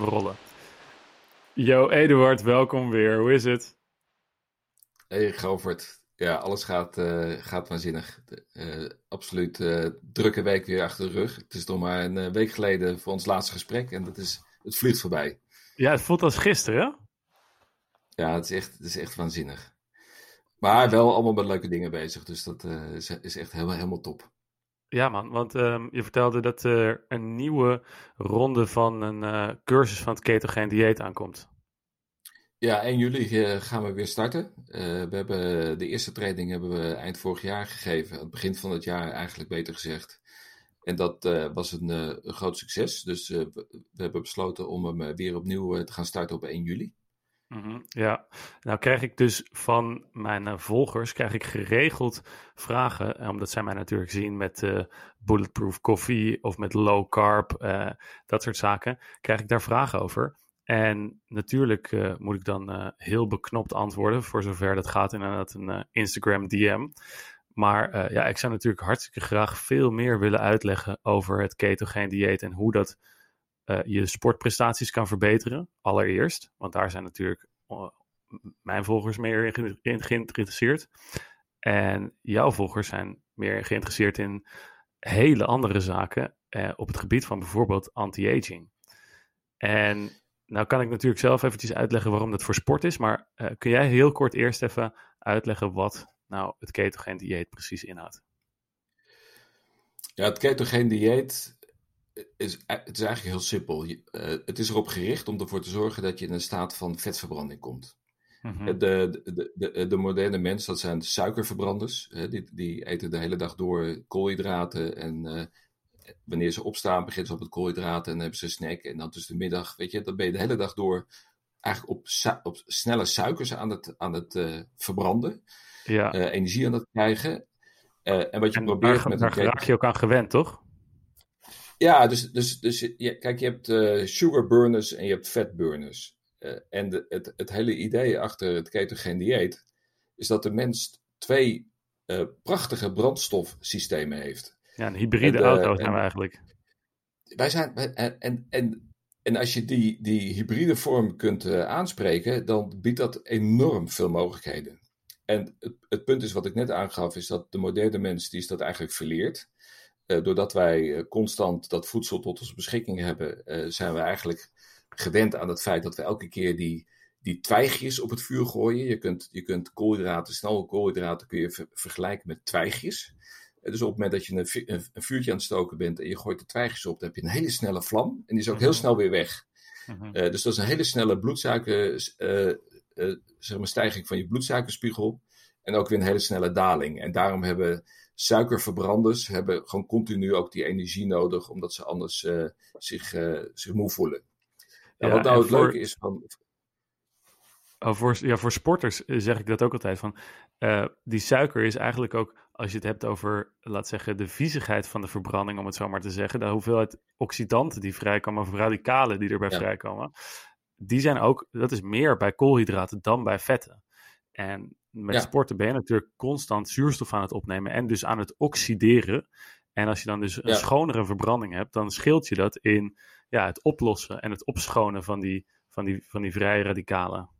We rollen. Yo, Eduard, welkom weer. Hoe is het? Hey, Govert. Ja, alles gaat, uh, gaat waanzinnig. Uh, absoluut uh, drukke week weer achter de rug. Het is nog maar een week geleden voor ons laatste gesprek en dat is, het vliegt voorbij. Ja, het voelt als gisteren, hè? Ja, het is echt, het is echt waanzinnig. Maar wel allemaal met leuke dingen bezig, dus dat is, is echt helemaal, helemaal top. Ja, man, want um, je vertelde dat er een nieuwe ronde van een uh, cursus van het ketogeen dieet aankomt. Ja, 1 juli uh, gaan we weer starten. Uh, we hebben de eerste training hebben we eind vorig jaar gegeven, het begin van het jaar eigenlijk beter gezegd. En dat was een, een, groot succes, dus we, hebben besloten om hem weer opnieuw te gaan starten op 1 juli. Mm Ja, nou krijg ik dus van mijn uh, volgers krijg ik geregeld vragen, eh, omdat zij mij natuurlijk zien met uh, bulletproof coffee of met low carb, dat soort zaken, krijg ik daar vragen over. En natuurlijk moet ik dan heel beknopt antwoorden, voor zover dat gaat, inderdaad een Instagram DM. Maar ja, ik zou natuurlijk hartstikke graag veel meer willen uitleggen over het ketogeen dieet en hoe dat uh, je sportprestaties kan verbeteren, allereerst. Want daar zijn natuurlijk uh, mijn volgers meer in geïnteresseerd. En jouw volgers zijn meer geïnteresseerd in hele andere zaken uh, op het gebied van bijvoorbeeld anti-aging. En nou kan ik natuurlijk zelf eventjes uitleggen waarom dat voor sport is, maar kun jij heel kort eerst even uitleggen wat nou het ketogeen dieet precies inhoudt? Ja, het ketogeen dieet is, eh, het is eigenlijk heel simpel. Uh, het is erop gericht om ervoor te zorgen dat je in een staat van vetverbranding komt. Mm -hmm. de, de, de, de, moderne mens, dat zijn suikerverbranders. die, die eten de hele dag door koolhydraten. En uh, wanneer ze opstaan, beginnen ze op het koolhydraten en hebben ze een snack. En dan tussen de middag, weet je, dan ben je de hele dag door eigenlijk op, op snelle suikers aan het, aan het uh, verbranden. Ja. energie aan het krijgen. en wat je en probeert daar, met daar raak je ook aan gewend, toch? Ja, dus, dus, dus kijk, je hebt uh, sugar burners en je hebt fat burners. Uh, en de, het, het hele idee achter het ketogeen dieet is dat de mens twee uh, prachtige brandstofsystemen heeft. Ja, een hybride en, auto zijn we eigenlijk. Wij zijn, en, en, en, en als je die, die hybride vorm kunt aanspreken, dan biedt dat enorm veel mogelijkheden. En het, het punt is wat ik net aangaf, is dat de moderne mens die is dat eigenlijk verleerd. Uh, doordat wij uh, constant dat voedsel tot onze beschikking hebben, uh, zijn we eigenlijk gewend aan het feit dat we elke keer die, die twijgjes op het vuur gooien. Je kunt, je kunt koolhydraten, snelle koolhydraten kun je ver, vergelijken met twijgjes. dus op het moment dat je een, vuurtje aan het stoken bent en je gooit de twijgjes op, dan heb je een hele snelle vlam en die is ook heel mhm. snel weer weg. Mm-hmm. dus dat is een hele snelle bloedsuiker, zeg maar stijging van je bloedsuikerspiegel en ook weer een hele snelle daling. En daarom hebben suikerverbranders hebben gewoon continu ook die energie nodig, omdat ze anders uh, zich, uh, zich moe voelen. Nou, ja, wat nou het voor, leuke is van. Oh, voor, ja, voor sporters zeg ik dat ook altijd. Van, uh, die suiker is eigenlijk ook, als je het hebt over, laat zeggen, de viezigheid van de verbranding, om het zo maar te zeggen, de hoeveelheid oxidanten die vrijkomen, of radicalen die erbij ja. vrijkomen, die zijn ook, dat is meer bij koolhydraten dan bij vetten. En met ja. sporten ben je natuurlijk constant zuurstof aan het opnemen en dus aan het oxideren. En als je dan dus een ja. schonere verbranding hebt, dan scheelt je dat in ja, het oplossen en het opschonen van die, van die, van die vrije radicalen.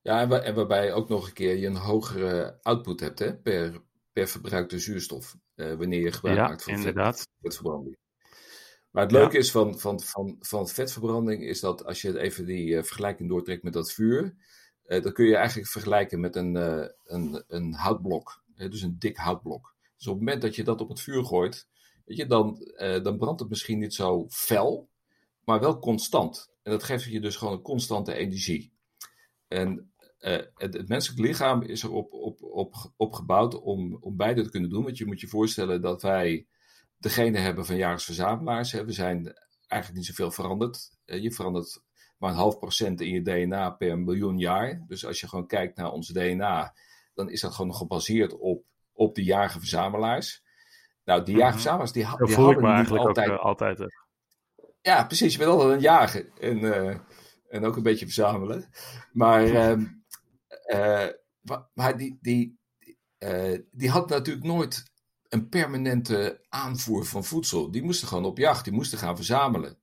Ja, en, waar, en waarbij ook nog een keer je een hogere output hebt hè, per, per verbruikte zuurstof. Uh, wanneer je gebruik ja, maakt van inderdaad. Vetverbranding. Maar het leuke ja. is van, van, van, van vetverbranding is dat als je even die uh, vergelijking doortrekt met dat vuur dat kun je eigenlijk vergelijken met een, uh, een, een houtblok. Dus een dik houtblok. Dus op het moment dat je dat op het vuur gooit, weet je, dan, dan brandt het misschien niet zo fel, maar wel constant. En dat geeft je dus gewoon een constante energie. En het, menselijk lichaam is erop op, op, op gebouwd om, om beide te kunnen doen. Want je moet je voorstellen dat wij degene hebben van jagers-verzamelaars. We zijn eigenlijk niet zoveel veranderd. je verandert maar een half procent in je DNA per miljoen jaar. Dus als je gewoon kijkt naar ons DNA, dan is dat gewoon gebaseerd op, op de jager-verzamelaars. Nou, die jager-verzamelaars, die, die voel ik me eigenlijk altijd... ook uh, altijd. Uh. Ja, precies. Je bent altijd een jager. En, uh, en ook een beetje verzamelen. Maar, uh, maar die, die, die had natuurlijk nooit een permanente aanvoer van voedsel. Die moesten gewoon op jacht. Die moesten gaan verzamelen.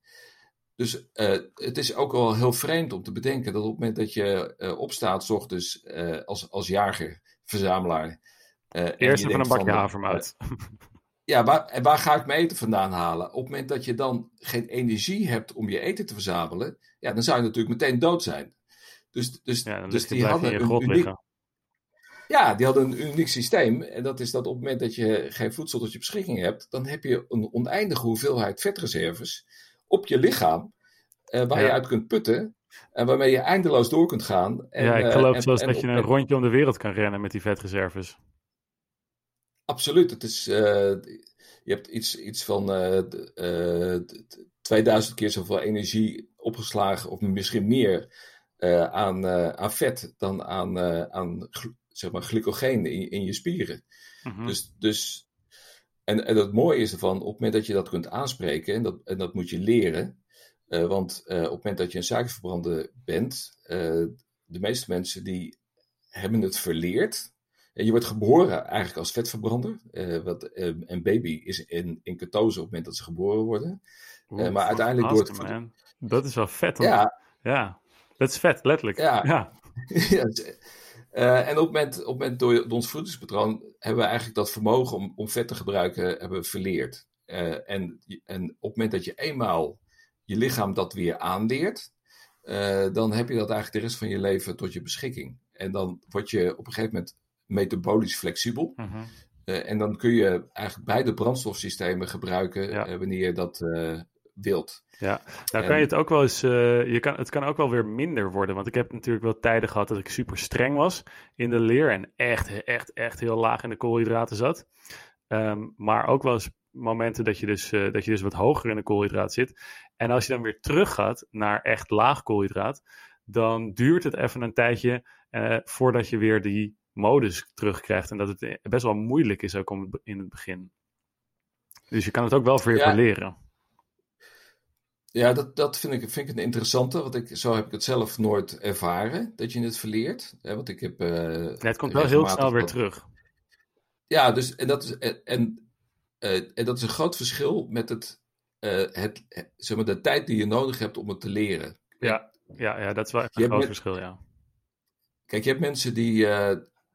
Dus uh, het is ook wel heel vreemd om te bedenken dat op het moment dat je uh, opstaat, s ochtends uh, als, als jager, verzamelaar. Eerst even een bakje havermout. ja, waar, waar ga ik mijn eten vandaan halen? Op het moment dat je dan geen energie hebt om je eten te verzamelen, ja, dan zou je natuurlijk meteen dood zijn. Dus, dus, ja, dus die hadden een uniek, liggen. Ja, die hadden een uniek systeem. En dat is dat op het moment dat je geen voedsel tot je beschikking hebt, dan heb je een oneindige hoeveelheid vetreserves op je lichaam, uh, waar Ja. je uit kunt putten. En waarmee je eindeloos door kunt gaan. En, ja, ik eh, geloof en- zelfs en dat je een rondje om de wereld kan rennen met die vetreserves. Absoluut. Het is, eh, je hebt iets, iets van eh, eh, d- 2000 keer zoveel energie opgeslagen, of misschien meer, eh, aan, eh, aan vet dan aan, eh, aan zeg maar, glycogeen in, in je spieren. Mhm. Dus, dus, en, en het mooie is ervan, op het moment dat je dat kunt aanspreken, en dat, en dat moet je leren, eh, want eh, op het moment dat je een suikerverbrander bent, eh, de meeste mensen die hebben het verleerd. En je wordt geboren eigenlijk als vetverbrander. wat, een baby is in, in ketose op het moment dat ze geboren worden. Oeh, maar uiteindelijk awesome, man. Dat is wel vet. om- Ja, ja, dat is vet, letterlijk. Ja. ja. Ja, eh, en op het moment, op het moment door, door ons voedingspatroon hebben we eigenlijk dat vermogen om, om vet te gebruiken hebben verleerd. Eh, en, en op het moment dat je eenmaal je lichaam dat weer aanleert, eh, dan heb je dat eigenlijk de rest van je leven tot je beschikking. En dan word je op een gegeven moment metabolisch flexibel. Mhm. En dan kun je eigenlijk beide brandstofsystemen gebruiken Ja. wanneer je dat Ja, nou En- kan je het ook wel eens, eh, je kan, het kan ook wel weer minder worden. Want ik heb natuurlijk wel tijden gehad dat ik super streng was in de leer en echt, echt, echt heel laag in de koolhydraten zat. Ehm, maar ook wel eens momenten dat je, dus, eh, dat je dus wat hoger in de koolhydraat zit. En als je dan weer terug gaat naar echt laag koolhydraat, dan duurt het even een tijdje eh, voordat je weer die modus terugkrijgt. En dat het best wel moeilijk is ook om, in het begin. Dus je kan het ook wel weer Ja. leren. Ja, dat, dat vind, ik, vind ik een interessante, want ik, zo heb ik het zelf nooit ervaren, dat je het verleert. Hè, want ik heb, eh, het komt wel heel snel weer terug. Ja, dus, en, dat is, en, en, eh, en dat is een groot verschil met het, eh, het, zeg maar, de tijd die je nodig hebt om het te leren. Ja, ja, ja dat is wel echt een groot met- verschil, ja. Kijk, je hebt mensen die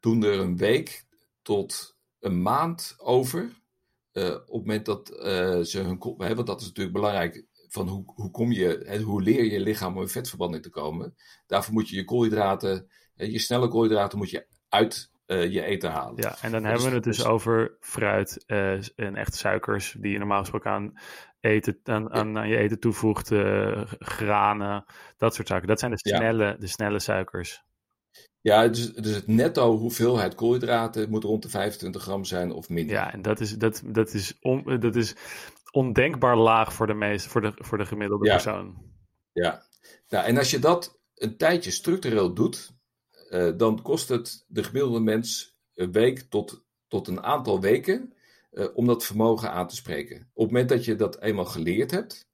doen er een week tot een maand over. op het moment dat ze hun. Hè, want dat is natuurlijk belangrijk. Van hoe, hoe, kom je, hè, hoe leer je je lichaam om in vetverbranding te komen? Daarvoor moet je je koolhydraten, hè, je snelle koolhydraten, moet je uit eh, je eten halen. ja. En dan hebben we het dus dus- over fruit eh, en echt suikers die je normaal gesproken aan, eten, aan, aan, aan je eten toevoegt. eh, granen, dat soort zaken. Dat zijn de Ja. snelle, de snelle suikers. Ja, dus, dus het netto hoeveelheid koolhydraten moet rond de 25 gram zijn of minder. Ja, en dat is, dat, dat is, on, dat is ondenkbaar laag voor de, meest, voor de, voor de gemiddelde Ja. persoon. Ja, nou, en als je dat een tijdje structureel doet, eh, dan kost het de gemiddelde mens een week tot, tot een aantal weken eh, om dat vermogen aan te spreken. Op het moment dat je dat eenmaal geleerd hebt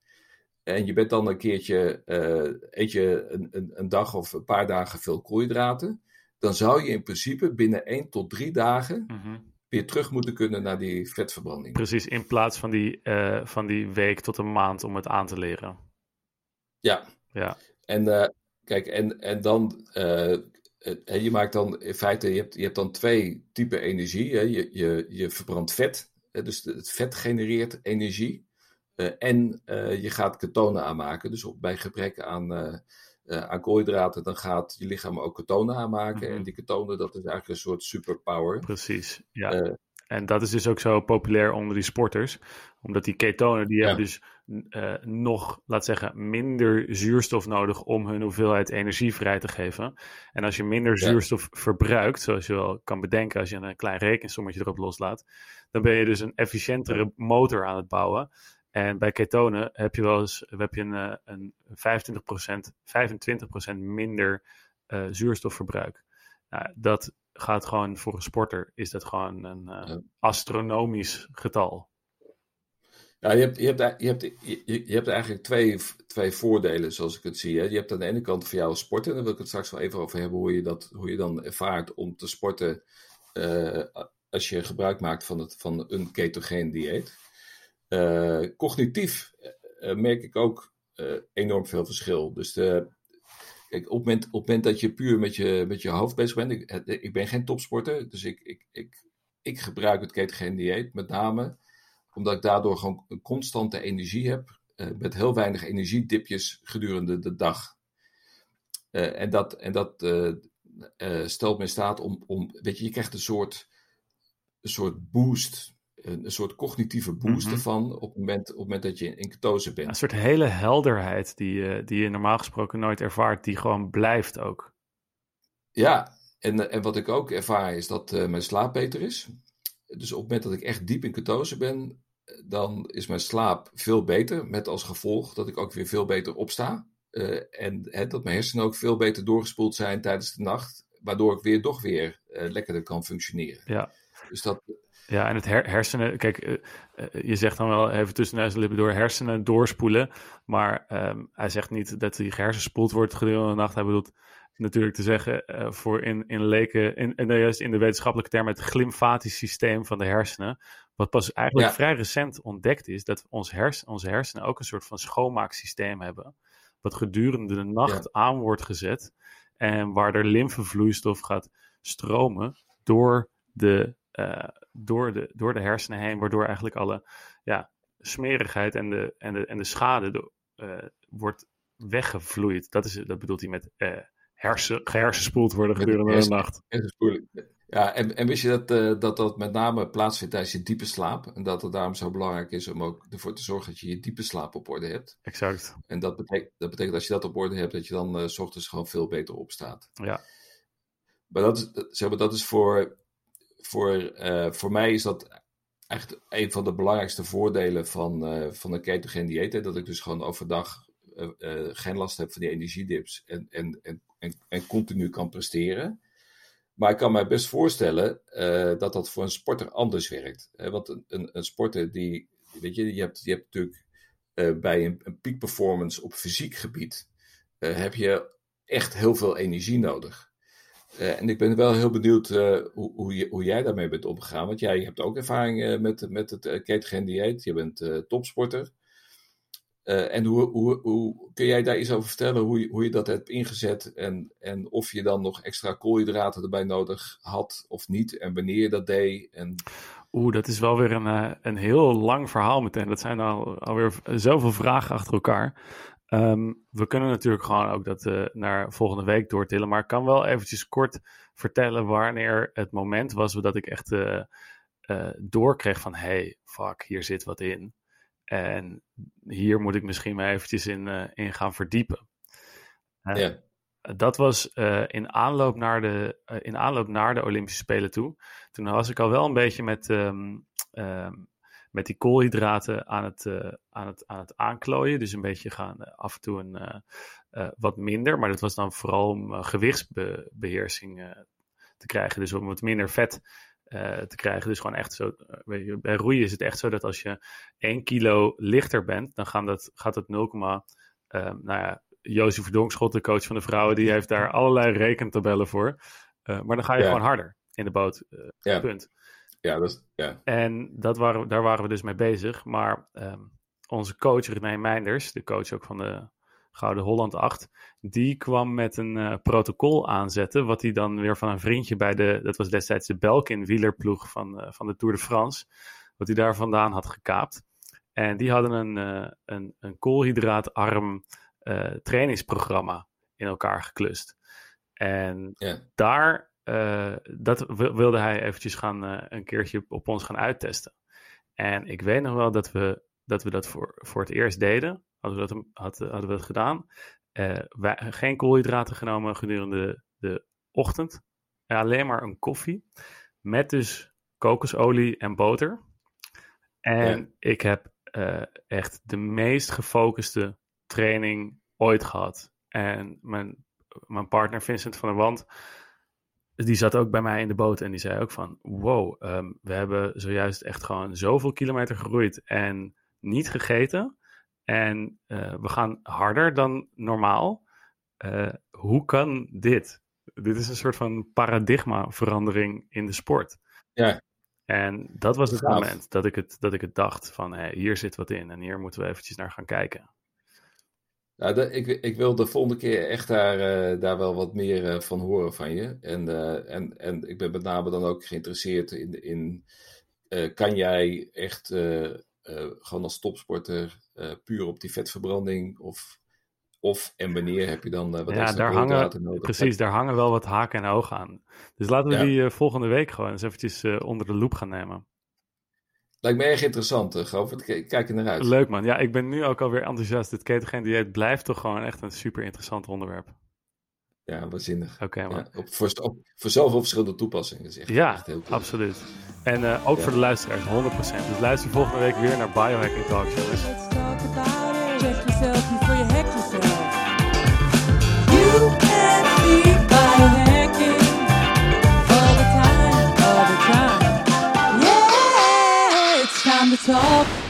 en je bent dan een keertje, eh, eet je een, een, een dag of een paar dagen veel koolhydraten, dan zou je in principe binnen 1 tot 3 dagen Mhm. Weer terug moeten kunnen naar die vetverbranding. Precies, in plaats van die, eh, van die week tot een maand om het aan te leren. Ja. Ja. En eh, kijk, en, en dan, eh, je maakt dan in feite, je hebt, je hebt dan twee typen energie. Hè. Je, je, je verbrandt vet, hè, dus het vet genereert energie. En je gaat ketonen aanmaken. Dus op, bij gebrek aan, eh, eh, aan koolhydraten, dan gaat je lichaam ook ketonen aanmaken. Mhm. En die ketonen, dat is eigenlijk een soort superpower. Precies, ja. Eh, en dat is dus ook zo populair onder die sporters. Omdat die ketonen, die Ja. hebben dus eh, nog, laat zeggen, minder zuurstof nodig om hun hoeveelheid energie vrij te geven. En als je minder Ja. zuurstof verbruikt, zoals je wel kan bedenken als je een klein rekensommetje erop loslaat, dan ben je dus een efficiëntere motor aan het bouwen. En bij ketonen heb je wel eens heb je een, eh, een 25%, 25% minder eh, zuurstofverbruik. Nou, dat gaat gewoon voor een sporter, is dat gewoon een eh, Ja. astronomisch getal. Ja, je hebt, je hebt, je hebt, je, je hebt eigenlijk twee, twee voordelen, zoals ik het zie. Hè. Je hebt aan de ene kant voor jou sporten, en daar wil ik het straks wel even over hebben, hoe je, dat, hoe je dan ervaart om te sporten als je gebruik maakt van, het, van een ketogeen dieet. Eh, cognitief eh, merk ik ook enorm veel verschil. Dus de, kijk, op, het moment, dat je puur met je, met je hoofd bezig bent, ik, ik ben geen topsporter, dus ik, ik, ik, ik gebruik het ketogeen dieet met name omdat ik daardoor gewoon een constante energie heb, met heel weinig energiedipjes gedurende de dag. en dat, en dat stelt me in staat om, om, weet je, je krijgt een soort, een soort boost een, soort cognitieve boost mm ervan op het, moment, op het moment dat je in ketose bent. Een soort hele helderheid die, die je normaal gesproken nooit ervaart, die gewoon blijft ook. Ja, en, en wat ik ook ervaar is dat uh, mijn slaap beter is. Dus op het moment dat ik echt diep in ketose ben, dan is mijn slaap veel beter. Met als gevolg dat ik ook weer veel beter opsta. Uh, en dat mijn hersenen ook veel beter doorgespoeld zijn tijdens de nacht. Waardoor ik weer toch weer uh, lekkerder kan functioneren. Ja. Dus dat, ja, en het hersenen, kijk, uh, uh, je zegt dan wel even tussen en lippen door hersenen doorspoelen. Maar um, hij zegt niet dat hij gehersenspoeld wordt gedurende de nacht. Hij bedoelt natuurlijk te zeggen uh, voor in, in leken, in, in, juist in de wetenschappelijke termen, het glymfatisch systeem van de hersenen. Wat pas eigenlijk ja. vrij recent ontdekt is, dat ons hersen, onze hersenen ook een soort van schoonmaaksysteem hebben. Wat gedurende de nacht ja. aan wordt gezet. En waar er lymfevloeistof gaat stromen door de door, de, door de hersenen heen, waardoor eigenlijk alle ja, smerigheid en de, en de, en de schade de, uh, wordt weggevloeid. Dat, is, dat bedoelt hij met uh, hersen, gehersenspoeld worden gedurende de nacht. Ja, en, en wist je dat, uh, dat dat met name plaatsvindt tijdens je diepe slaap? En dat het daarom zo belangrijk is om ook ervoor te zorgen dat je je diepe slaap op orde hebt. Exact. En dat betekent, dat betekent als je dat op orde hebt, dat je dan uh, s ochtends gewoon veel beter opstaat. Ja. Maar dat is, zeg maar, dat is voor voor, uh, voor mij is dat echt een van de belangrijkste voordelen van, uh, van een ketogeen dieet. Hè? Dat ik dus gewoon overdag uh, geen last heb van die energiedips en, en, en, en, continu kan presteren. Maar ik kan mij best voorstellen dat dat voor een sporter anders werkt. Hè? Want een, een, een, sporter die, weet je, je hebt, je hebt natuurlijk bij een, een peak performance op fysiek gebied, heb je echt heel veel energie nodig. Uh, en ik ben wel heel benieuwd uh, hoe, hoe, hoe, jij daarmee bent omgegaan. Want jij hebt ook ervaring uh, met, met het ketogeen dieet. Je bent topsporter. en hoe, hoe, hoe, kun jij daar iets over vertellen? Hoe je, hoe dat hebt ingezet en, en of je dan nog extra koolhydraten erbij nodig had of niet? En wanneer je dat deed? En... Oeh, dat is wel weer een, een heel lang verhaal meteen. Dat zijn al, alweer zoveel vragen achter elkaar. Um, we kunnen natuurlijk gewoon ook dat uh, naar volgende week doortillen. Maar ik kan wel eventjes kort vertellen wanneer het moment was dat ik echt uh, uh, doorkreeg van... hey, fuck, hier zit wat in. En hier moet ik misschien maar eventjes in, in gaan verdiepen. Ja. Dat was in, aanloop naar de, in aanloop naar de Olympische Spelen toe. Toen was ik al wel een beetje met... Um, um, met die koolhydraten aan het, uh, aan het, aan het aanklooien. Dus een beetje gaan uh, af en toe een, uh, wat minder. Maar dat was dan vooral om gewichtsbeheersing te krijgen. Dus om wat minder vet te krijgen. Dus gewoon echt zo. Weet je, bij roeien is het echt zo dat als je 1 kilo lichter bent, dan gaan dat, gaat het 0, nou ja, Jozef Verdonkschot, de coach van de vrouwen, die heeft daar allerlei rekentabellen voor. maar dan ga je ja. gewoon harder in de boot. ja. Punt. Ja, dat is, ja. En dat waren, daar waren we dus mee bezig. Maar um, onze coach René Meinders, de coach ook van de Gouden Holland 8, die kwam met een uh, protocol aanzetten. Wat hij dan weer van een vriendje bij de, dat was destijds de Belkin wielerploeg van, uh, van de Tour de France, wat hij daar vandaan had gekaapt. En die hadden een, uh, een, een koolhydraatarm trainingsprogramma in elkaar geklust. En ja. daar uh, dat wilde hij eventjes gaan, uh, een keertje op ons gaan uittesten. En ik weet nog wel dat we dat, we dat voor, voor het eerst deden. Hadden we dat, had, hadden we het gedaan. Uh, wij, geen koolhydraten genomen gedurende de ochtend. Alleen maar een koffie. Met dus kokosolie en boter. En ja. ik heb echt de meest gefocuste training ooit gehad. En mijn, mijn partner Vincent van der Wand die zat ook bij mij in de boot en die zei ook van, wow, um, we hebben zojuist echt gewoon zoveel kilometer geroeid en niet gegeten. En uh, we gaan harder dan normaal. Uh, hoe kan dit? Dit is een soort van paradigmaverandering in de sport. Ja. En dat was het Gaaf. moment dat ik het, dat ik het dacht van, hey, hier zit wat in en hier moeten we eventjes naar gaan kijken. Nou, de, ik, ik wil de volgende keer echt daar, uh, daar wel wat meer uh, van horen van je. En, uh, en, en ik ben met name dan ook geïnteresseerd in, in kan jij echt gewoon als topsporter puur op die vetverbranding of, of en wanneer heb je dan wat ja, daar hangen, nodig? Precies, daar hangen wel wat haken en ogen aan. Dus laten we ja. die volgende week gewoon eens eventjes onder de loep gaan nemen. Lijkt me erg interessant, uh, Govert. Ik kijk er naar uit. Leuk man. Ja, ik ben nu ook alweer enthousiast. Het ketogeen dieet blijft toch gewoon echt een super interessant onderwerp. Ja, waanzinnig. Oké man. Ja, op, voor, op, voor zoveel verschillende toepassingen. Is echt, ja, echt heel cool. absoluut. En uh, ook ja. voor de luisteraars, 100%. Dus luister volgende week weer naar Biohacking Talks, jongens. Talk.